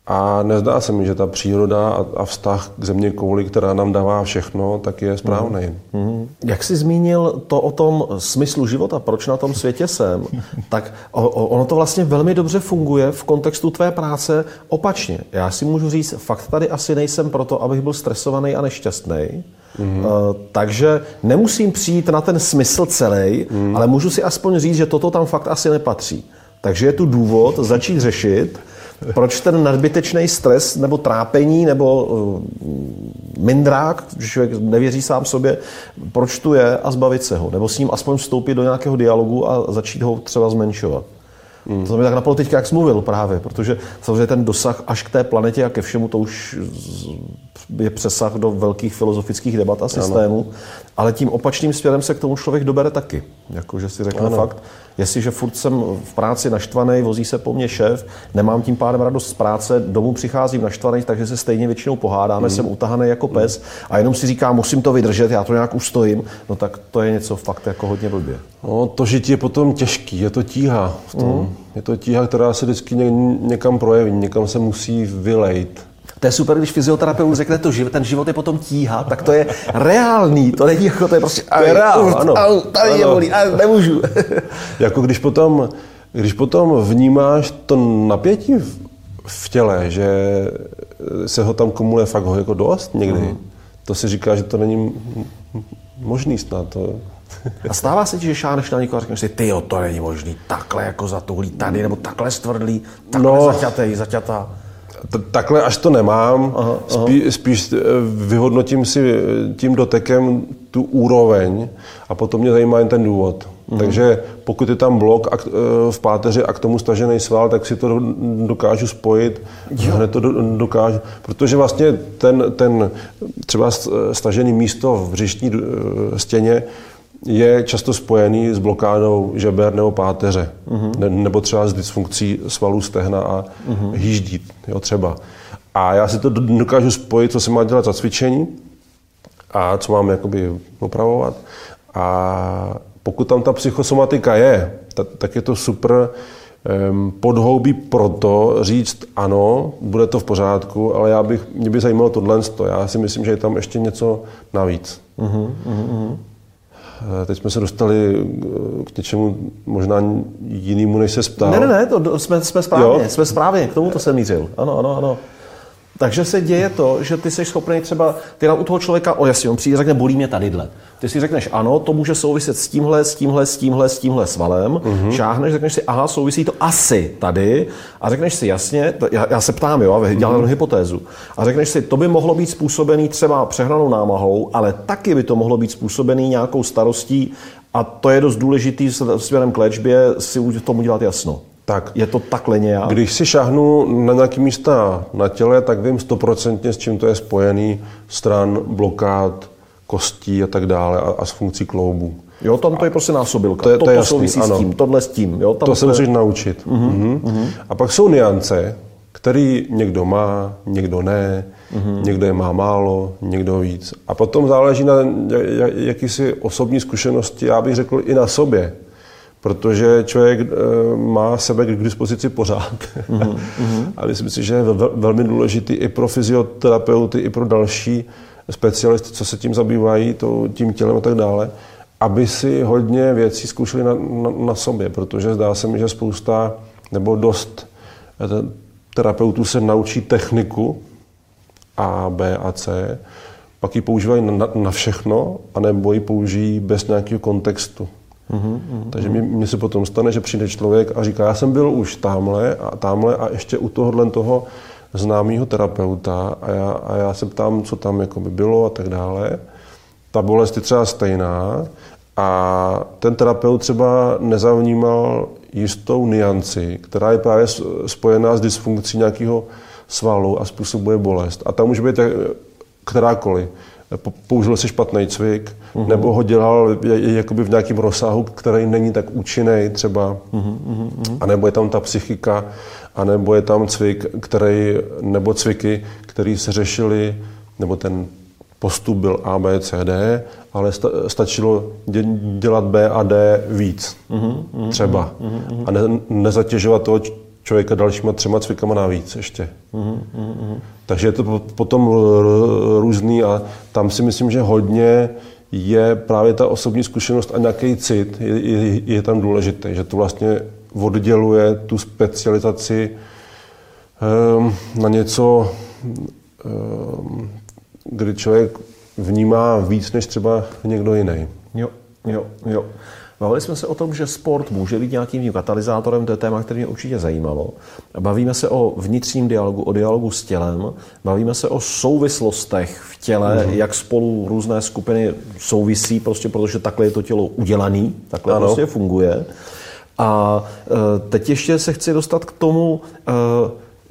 [SPEAKER 3] A nezdá se mi, že ta příroda a, a vztah k země kouli, která nám dává všechno, tak je správný. Mm.
[SPEAKER 2] Jak jsi zmínil to o tom smyslu života, proč na tom světě jsem, tak o, o, ono to vlastně velmi dobře funguje v kontextu tvé práce opačně. Já si můžu říct, fakt tady asi nejsem proto, abych byl stresovaný a nešťastný. Mm. Uh, takže nemusím přijít na ten smysl celý, mm. ale můžu si aspoň říct, že toto tam fakt asi nepatří. Takže je tu důvod začít řešit, proč ten nadbytečný stres nebo trápení nebo uh, mindrák, že člověk nevěří sám sobě, proč tu je a zbavit se ho. Nebo s ním aspoň vstoupit do nějakého dialogu a začít ho třeba zmenšovat. Hmm. To mi tak napadlo teďka, jak jsi mluvil právě, protože samozřejmě ten dosah až k té planetě a ke všemu, to už je přesah do velkých filozofických debat a systémů, ano. ale tím opačným směrem se k tomu člověk dobere taky. Jako, že si řekne ano. fakt, jestliže furt jsem v práci naštvaný, vozí se po mně šéf, nemám tím pádem radost z práce, domů přicházím naštvaný, takže se stejně většinou pohádáme, mm. jsem utahaný jako pes a jenom si říkám, musím to vydržet, já to nějak ustojím, no tak to je něco fakt jako hodně blbě.
[SPEAKER 3] No, to žití je potom těžký, je to tíha v tom. Mm. Je to tíha, která se vždycky někam projeví, někam se musí vylejt.
[SPEAKER 2] To je super, když fyzioterapeut řekne, to, že ten život je potom tíha, tak to je reálný, to není jako, to je prostě,
[SPEAKER 3] to je reál, ano.
[SPEAKER 2] Au, tady ano. je bolí, a nemůžu.
[SPEAKER 3] jako když potom, když potom vnímáš to napětí v, v těle, že se ho tam kumuluje fakt ho jako dost někdy, uh-huh. to si říká, že to není možný snad. To...
[SPEAKER 2] A stává se ti, že šáneš na někoho a řekneš si, ty jo, to není možný, takhle jako zatuhlý tady, nebo takhle stvrdlý, takhle no, zaťatej, zaťatá.
[SPEAKER 3] Takhle až to nemám, aha, aha. Spí, spíš eh, vyhodnotím si eh, tím dotekem tu úroveň a potom mě zajímá jen ten důvod. Mhm. Takže pokud je tam blok eh, v páteři a k tomu stažený sval, tak si to dokážu spojit, jo. hned to dokážu, protože vlastně ten, ten třeba stažený místo v břišní stěně je často spojený s blokádou žeber nebo páteře, uh-huh. ne, nebo třeba s dysfunkcí svalů stehna a uh-huh. hýždí, jo, třeba. A já si to dokážu spojit, co se má dělat za cvičení a co mám jakoby opravovat. A pokud tam ta psychosomatika je, tak, tak je to super um, podhoubí proto říct ano, bude to v pořádku, ale já bych, mě by zajímalo tohle. Já si myslím, že je tam ještě něco navíc. Uh-huh, uh-huh. Eh, teď jsme se dostali eh, k něčemu možná jinému, než se ptal.
[SPEAKER 2] Ne, ne, ne, to jsme, jsme správně, jo? jsme správně, k tomu to jsem mířil. Ano, ano, ano. Takže se děje to, že ty jsi schopný třeba, ty u toho člověka, o jasně, on přijde řekne, bolí mě tadyhle. Ty si řekneš, ano, to může souviset s tímhle, s tímhle, s tímhle, s tímhle svalem. Mm-hmm. Šáhneš, řekneš si, aha, souvisí to asi tady. A řekneš si, jasně, já, já se ptám, jo, a dělám mm-hmm. hypotézu. A řekneš si, to by mohlo být způsobený třeba přehnanou námahou, ale taky by to mohlo být způsobený nějakou starostí. A to je dost důležitý směrem k léčbě si tomu dělat jasno. Tak. Je to takhle nějak?
[SPEAKER 3] Když si šahnu na nějaké místa na těle, tak vím stoprocentně, s čím to je spojený, stran, blokád, kostí a tak dále a, a s funkcí kloubů.
[SPEAKER 2] Jo, tam to je prostě násobilka. To, je, to, to je jasný, souvisí ano. s tím, tohle s tím. Jo, tam
[SPEAKER 3] to se je... musíš naučit. Uh-huh, uh-huh. Uh-huh. A pak jsou niance, který někdo má, někdo ne, uh-huh. někdo je má málo, někdo víc. A potom záleží na jakýsi osobní zkušenosti, já bych řekl i na sobě protože člověk eh, má sebe k dispozici pořád. Mm-hmm. A myslím si, že je velmi důležitý i pro fyzioterapeuty, i pro další specialisty, co se tím zabývají, to, tím tělem a tak dále, aby si hodně věcí zkoušeli na, na, na sobě, protože zdá se mi, že spousta nebo dost eh, terapeutů se naučí techniku A, B a C, pak ji používají na, na všechno, anebo ji použijí bez nějakého kontextu. Uhum. Takže mně se potom stane, že přijde člověk a říká, já jsem byl už tamhle a tamhle a ještě u tohohle toho známého terapeuta a já, a já se ptám, co tam jako by bylo a tak dále. Ta bolest je třeba stejná a ten terapeut třeba nezavnímal jistou nianci, která je právě spojená s dysfunkcí nějakého svalu a způsobuje bolest. A tam může být kterákoliv použil si špatný cvik, uh-huh. nebo ho dělal jakoby v nějakém rozsahu, který není tak účinný třeba, uh-huh. a nebo je tam ta psychika, a nebo je tam cvik, který, nebo cviky, které se řešily, nebo ten postup byl A, B, C, D, ale stačilo dělat B a D víc, uh-huh. třeba. Uh-huh. A ne, nezatěžovat toho člověka dalšíma třema cvikama navíc ještě. Mm-hmm. Takže je to potom různý a tam si myslím, že hodně je právě ta osobní zkušenost a nějaký cit je, je, je tam důležitý, že to vlastně odděluje tu specializaci um, na něco, um, kdy člověk vnímá víc než třeba někdo jiný.
[SPEAKER 2] Jo, jo, jo. Bavili jsme se o tom, že sport může být nějakým katalyzátorem, to je téma, které mě určitě zajímalo. Bavíme se o vnitřním dialogu, o dialogu s tělem, bavíme se o souvislostech v těle, mm-hmm. jak spolu různé skupiny souvisí, prostě protože takhle je to tělo udělané, takhle ano. prostě funguje. A teď ještě se chci dostat k tomu,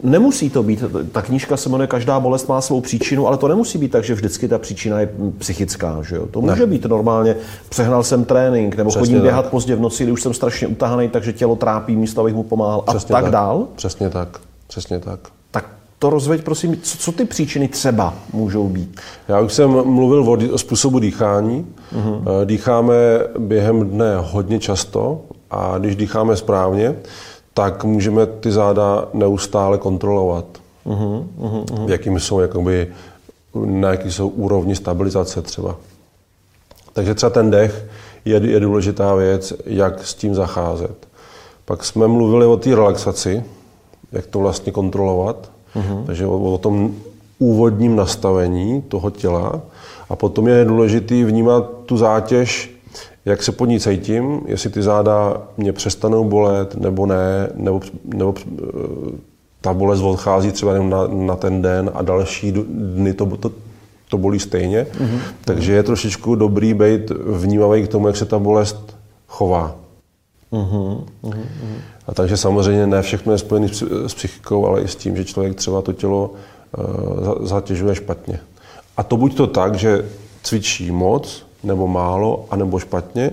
[SPEAKER 2] Nemusí to být, ta knížka se jmenuje Každá bolest má svou příčinu, ale to nemusí být tak, že vždycky ta příčina je psychická. Že jo? To může ne. být normálně, přehnal jsem trénink, nebo Přesně chodím běhat tak. pozdě v noci, kdy už jsem strašně utahaný, takže tělo trápí, místo abych mu pomáhal Přesně a tak, tak dál.
[SPEAKER 3] Přesně tak, přesně tak.
[SPEAKER 2] Tak to rozveď, prosím, co, co ty příčiny třeba můžou být?
[SPEAKER 3] Já už jsem mluvil o, o způsobu dýchání. Uh-huh. Dýcháme během dne hodně často a když dýcháme správně, tak můžeme ty záda neustále kontrolovat. Uh-huh, uh-huh. Jakým jsou, jakoby, na jaký jsou úrovni stabilizace třeba. Takže třeba ten dech je, je důležitá věc, jak s tím zacházet. Pak jsme mluvili o té relaxaci, jak to vlastně kontrolovat. Uh-huh. Takže o, o tom úvodním nastavení toho těla. A potom je důležité vnímat tu zátěž jak se pod ní cítím, jestli ty záda mě přestanou bolet nebo ne, nebo, nebo eh, ta bolest odchází třeba jenom na, na ten den a další dny to, to, to bolí stejně. Mm-hmm. Takže je trošičku dobrý být vnímavý k tomu, jak se ta bolest chová. Mm-hmm. A takže samozřejmě ne všechno je spojené s psychikou, ale i s tím, že člověk třeba to tělo uh, zatěžuje špatně. A to buď to tak, že cvičí moc, nebo málo, anebo špatně,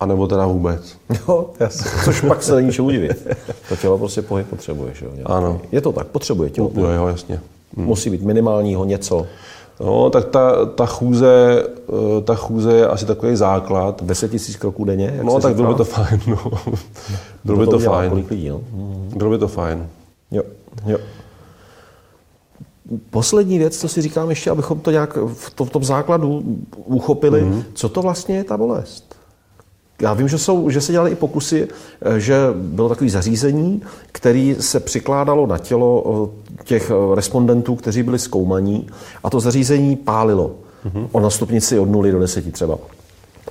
[SPEAKER 3] anebo teda vůbec.
[SPEAKER 2] Jo, jasně. Což pak se není čemu divit. To tělo prostě pohyb potřebuje. Že jo?
[SPEAKER 3] Ano.
[SPEAKER 2] Je to tak, potřebuje tělo.
[SPEAKER 3] Jo, jo, jasně.
[SPEAKER 2] Hm. Musí být minimálního něco.
[SPEAKER 3] No, tak ta, ta, chůze, eh, ta chůze je asi takový základ.
[SPEAKER 2] 10 tisíc kroků denně?
[SPEAKER 3] Jak no, tak bylo by to fajn. No. Bylo by to, to fajn.
[SPEAKER 2] Kolik lidí, no?
[SPEAKER 3] Bylo by to fajn.
[SPEAKER 2] Jo, jo. Poslední věc, co si říkám ještě, abychom to nějak v, to, v tom základu uchopili, mm-hmm. co to vlastně je ta bolest? Já vím, že, jsou, že se dělaly i pokusy, eh, že bylo takové zařízení, které se přikládalo na tělo eh, těch eh, respondentů, kteří byli zkoumaní a to zařízení pálilo mm-hmm. o na stupnici od 0 do 10 třeba.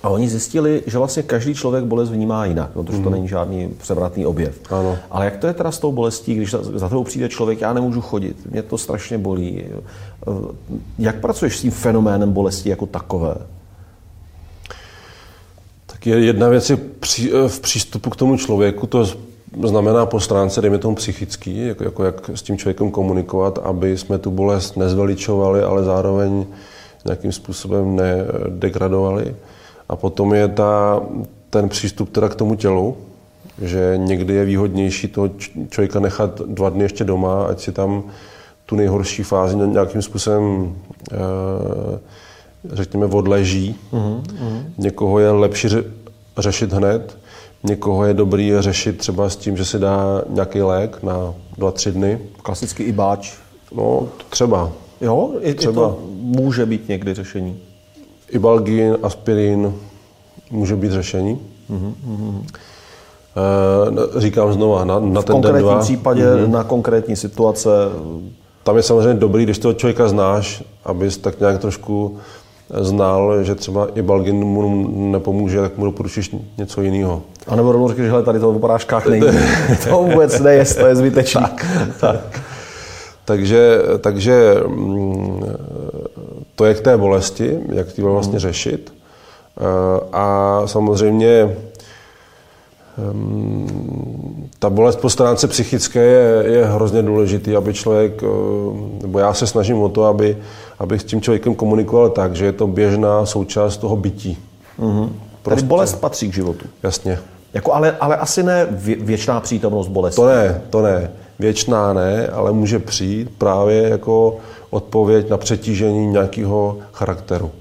[SPEAKER 2] A oni zjistili, že vlastně každý člověk bolest vnímá jinak, protože mm. to mhm. není žádný převratný objev.
[SPEAKER 3] Ano.
[SPEAKER 2] Ale jak to je teda s tou bolestí, když za, za tebou přijde člověk, já nemůžu chodit, mě to strašně bolí. Eh, jak pracuješ s tím fenoménem bolesti jako takové?
[SPEAKER 3] Tak je jedna věc je při, eh, v přístupu k tomu člověku, to znamená po stránce, dejme tomu psychický, jako, jako jak s tím člověkem komunikovat, aby jsme tu bolest nezveličovali, ale zároveň nějakým způsobem nedegradovali. A potom je ta, ten přístup teda k tomu tělu, že někdy je výhodnější toho člověka nechat dva dny ještě doma, ať si tam tu nejhorší fázi nějakým způsobem eh, řekněme odleží. Mm-hmm. Někoho je lepší řešit hned, někoho je dobrý řešit třeba s tím, že si dá nějaký lék na dva, tři dny.
[SPEAKER 2] Klasicky i báč.
[SPEAKER 3] No, třeba.
[SPEAKER 2] Jo, i, třeba. I to může být někdy řešení.
[SPEAKER 3] Ibalgin, aspirin může být řešení. Mm-hmm. Říkám znova, na, na ten
[SPEAKER 2] den
[SPEAKER 3] dva.
[SPEAKER 2] V případě, mm-hmm. na konkrétní situace.
[SPEAKER 3] Tam je samozřejmě dobrý, když toho člověka znáš, abys tak nějak trošku znal, že třeba i Balgin mu nepomůže, tak mu doporučíš něco jiného.
[SPEAKER 2] A nebo rovnou řekl, že tady to v porážkách není. to vůbec nejest, to je zbytečný. tak, tak.
[SPEAKER 3] Takže, takže mm, to je k té bolesti, jak ty vlastně hmm. řešit. Eh, a samozřejmě ehm, ta bolest po stránce psychické je, je hrozně důležitý, aby člověk, eh, nebo já se snažím o to, aby, aby s tím člověkem komunikoval tak, že je to běžná součást toho bytí.
[SPEAKER 2] Mm-hmm. Prostě. Tedy bolest patří k životu.
[SPEAKER 3] Jasně.
[SPEAKER 2] Jako ale, ale asi ne věčná přítomnost bolesti.
[SPEAKER 3] To ne, to ne. Věčná ne, ale může přijít právě jako odpověď na přetížení nějakého charakteru.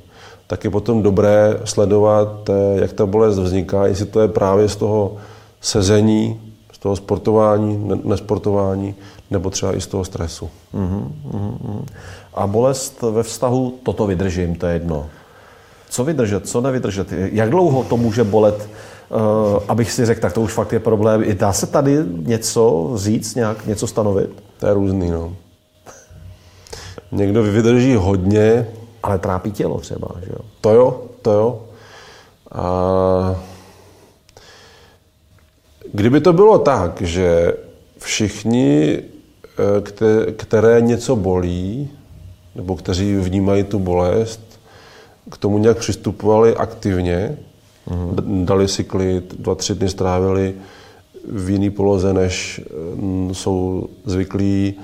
[SPEAKER 3] Tak je potom dobré sledovat, eh, jak ta bolest vzniká, jestli to je právě z toho sezení, z toho sportování, nesportování, nebo třeba i z toho stresu. Uh-huh,
[SPEAKER 2] uh-huh. A bolest ve vztahu, toto vydržím, to je jedno. Co vydržet, co nevydržet? Jak dlouho to může bolet Uh, abych si řekl, tak to už fakt je problém. I dá se tady něco říct, nějak něco stanovit?
[SPEAKER 3] To je různý, no. Někdo vydrží hodně.
[SPEAKER 2] Ale trápí tělo třeba, že jo?
[SPEAKER 3] To jo, to jo. A kdyby to bylo tak, že všichni, eh, které něco bolí, nebo kteří vnímají tu bolest, k tomu nějak přistupovali aktivně, Mm. Dali si klid, dva, tři dny strávili v jiný poloze, než mm, jsou zvyklí.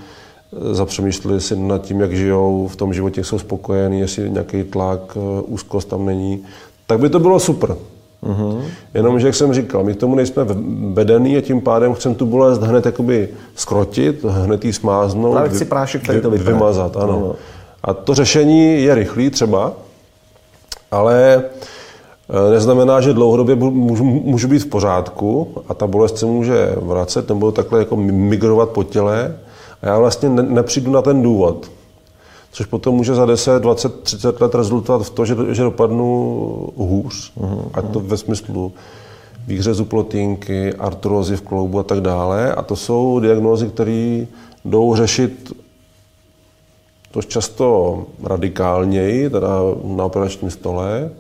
[SPEAKER 3] Zapřemýšleli si nad tím, jak žijou, v tom životě jsou spokojení, jestli nějaký tlak, eh, úzkost tam není. Tak by to bylo super. Mm-hmm. Jenomže, jak jsem říkal, my k tomu nejsme vedený a tím pádem chceme tu bolest hned jakoby skrotit, hned ji smáznout,
[SPEAKER 2] Právě chci prášek, který to
[SPEAKER 3] vymazat. Ano. ano. A to řešení je rychlý třeba, ale eh, neznamená, že dlouhodobě můžu, můžu být v pořádku a ta bolest se může vracet nebo takhle jako migrovat po těle já vlastně ne, nepřijdu na ten důvod. Což potom může za 10, 20, 30 let rezultovat v to, že, že dopadnu hůř. Uh-huh. Ať to ve smyslu výhřezu plotínky, artrozy v kloubu a tak dále. A to jsou diagnózy, které jdou řešit dost často radikálněji, teda na operačním stole,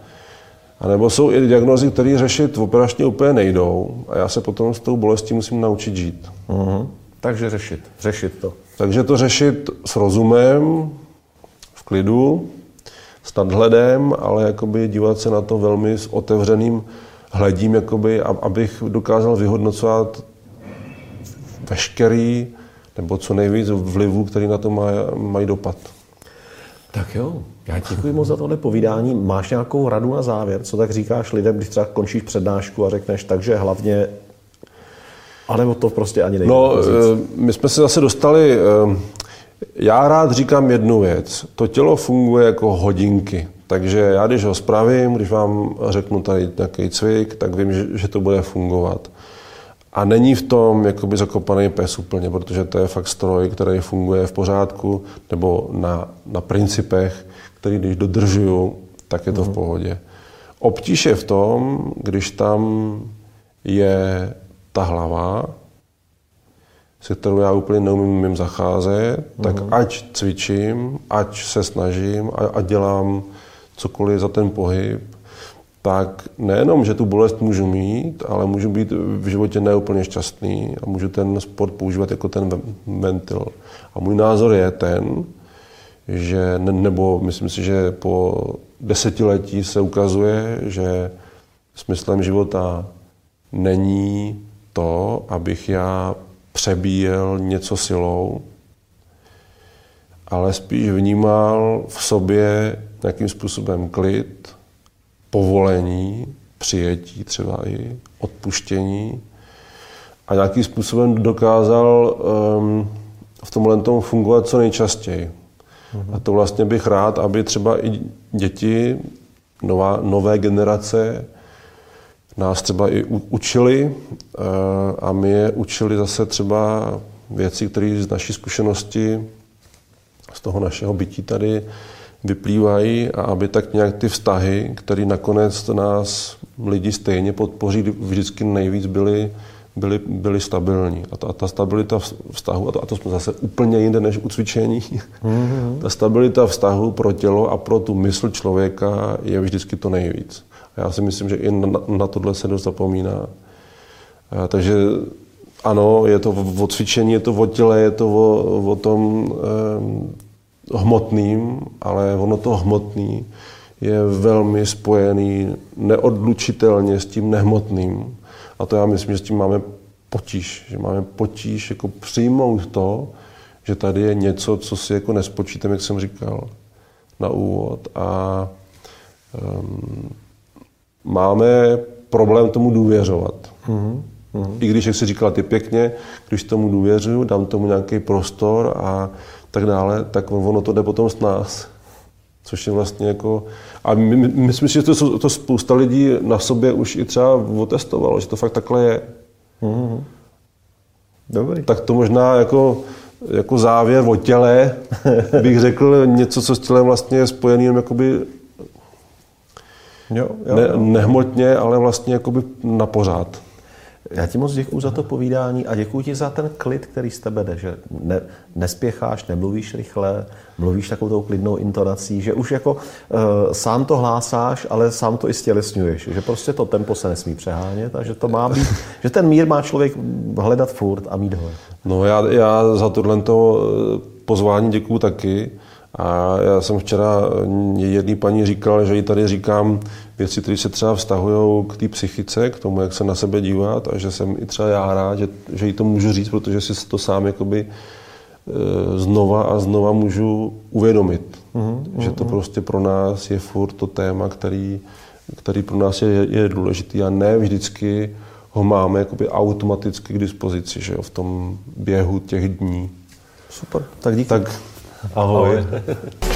[SPEAKER 3] a nebo jsou i diagnózy, které řešit operačně úplně nejdou a já se potom s tou bolestí musím naučit žít.
[SPEAKER 2] Uh-huh. Takže řešit, řešit to.
[SPEAKER 3] Takže to řešit s rozumem, v klidu, s nadhledem, ale jakoby dívat se na to velmi s otevřeným hledím, jakoby, abych dokázal vyhodnocovat veškerý nebo co nejvíc vlivů, který na to mají, mají dopad.
[SPEAKER 2] Tak jo, já děkuji moc za tohle povídání. Máš nějakou radu na závěr? Co tak říkáš lidem, když třeba končíš přednášku a řekneš, takže hlavně a nebo to prostě ani nejde?
[SPEAKER 3] No, eh, my jsme se zase dostali, eh, já rád říkám jednu věc. To tělo funguje jako hodinky. Takže já, když ho spravím, když vám řeknu tady nějaký cvik, tak vím, že, že to bude fungovat. A není v tom jakoby zakopaný pes úplně, protože to je fakt stroj, který funguje v pořádku, nebo na, na principech, který když dodržuju, tak je to v mhm. pohodě. Obtíž je v tom, když tam je ta hlava, se kterou já úplně neumím zacházet, uh-huh. tak mhm. ať cvičím, ať se snažím a, a dělám cokoliv za ten pohyb, tak nejenom, že tu bolest můžu mít, ale můžu být v životě neúplně šťastný a můžu ten sport používat jako ten ventil. A můj názor je ten, že, nebo myslím si, že po desetiletí se ukazuje, že smyslem života není to, abych já přebíjel něco silou, ale spíš vnímal v sobě nějakým způsobem klid, povolení, přijetí třeba i odpuštění a nějakým způsobem dokázal um, v tomhle tomu fungovat co nejčastěji. Mm-hmm. A to vlastně bych rád, aby třeba i děti, nová, nové generace nás třeba i učili uh, a my je učili zase třeba věci, které z naší zkušenosti, z toho našeho bytí tady vyplývají a aby tak nějak ty vztahy, které nakonec nás lidi stejně podpoří, vždycky nejvíc byly, byly, byly stabilní. A ta, ta stabilita vztahu, a to, a to jsme zase úplně jinde než u cvičení, mm-hmm. ta stabilita vztahu pro tělo a pro tu mysl člověka je vždycky to nejvíc. Já si myslím, že i na, na tohle se dost zapomíná. Takže ano, je to o cvičení, je to o těle, je to o, o tom, eh, hmotným, ale ono to hmotný je velmi spojený neodlučitelně s tím nehmotným. A to já myslím, že s tím máme potíž. Že máme potíž jako přijmout to, že tady je něco, co si jako nespočítám, jak jsem říkal na úvod. A um, máme problém tomu důvěřovat. Mm-hmm. I když, jak jsi říkal ty pěkně, když tomu důvěřuju, dám tomu nějaký prostor a tak dále, tak ono to jde potom s nás. Což je vlastně jako... A my, my, myslím si, že to, to spousta lidí na sobě už i třeba otestovalo, že to fakt takhle je. Mm-hmm. Dobrý. Tak to možná jako, jako závěr o těle bych řekl něco, co s tělem vlastně je spojený jenom jakoby jo, jo, ne, nehmotně, ale vlastně jakoby na pořád.
[SPEAKER 2] Já ti moc děkuji za to povídání a děkuji ti za ten klid, který z tebe jde, že ne, nespěcháš, nemluvíš rychle, mluvíš takovou tou klidnou intonací, že už jako uh, sám to hlásáš, ale sám to i stělesňuješ, že prostě to tempo se nesmí přehánět a že to má být, že ten mír má člověk hledat furt a mít ho.
[SPEAKER 3] No já, já za tohle eh, pozvání děkuji taky. A já jsem včera jedné paní říkal, že jí tady říkám věci, které se třeba vztahují k té psychice, k tomu, jak se na sebe dívat a že jsem i třeba já rád, že, že jí to můžu říct, protože si to sám jakoby e, znova a znova můžu uvědomit. Mm-hmm. Že to prostě pro nás je furt to téma, který, který pro nás je, je důležitý a ne vždycky ho máme jakoby automaticky k dispozici, že jo, v tom běhu těch dní.
[SPEAKER 2] Super, tak díky.
[SPEAKER 3] Tak ahoj. ahoj.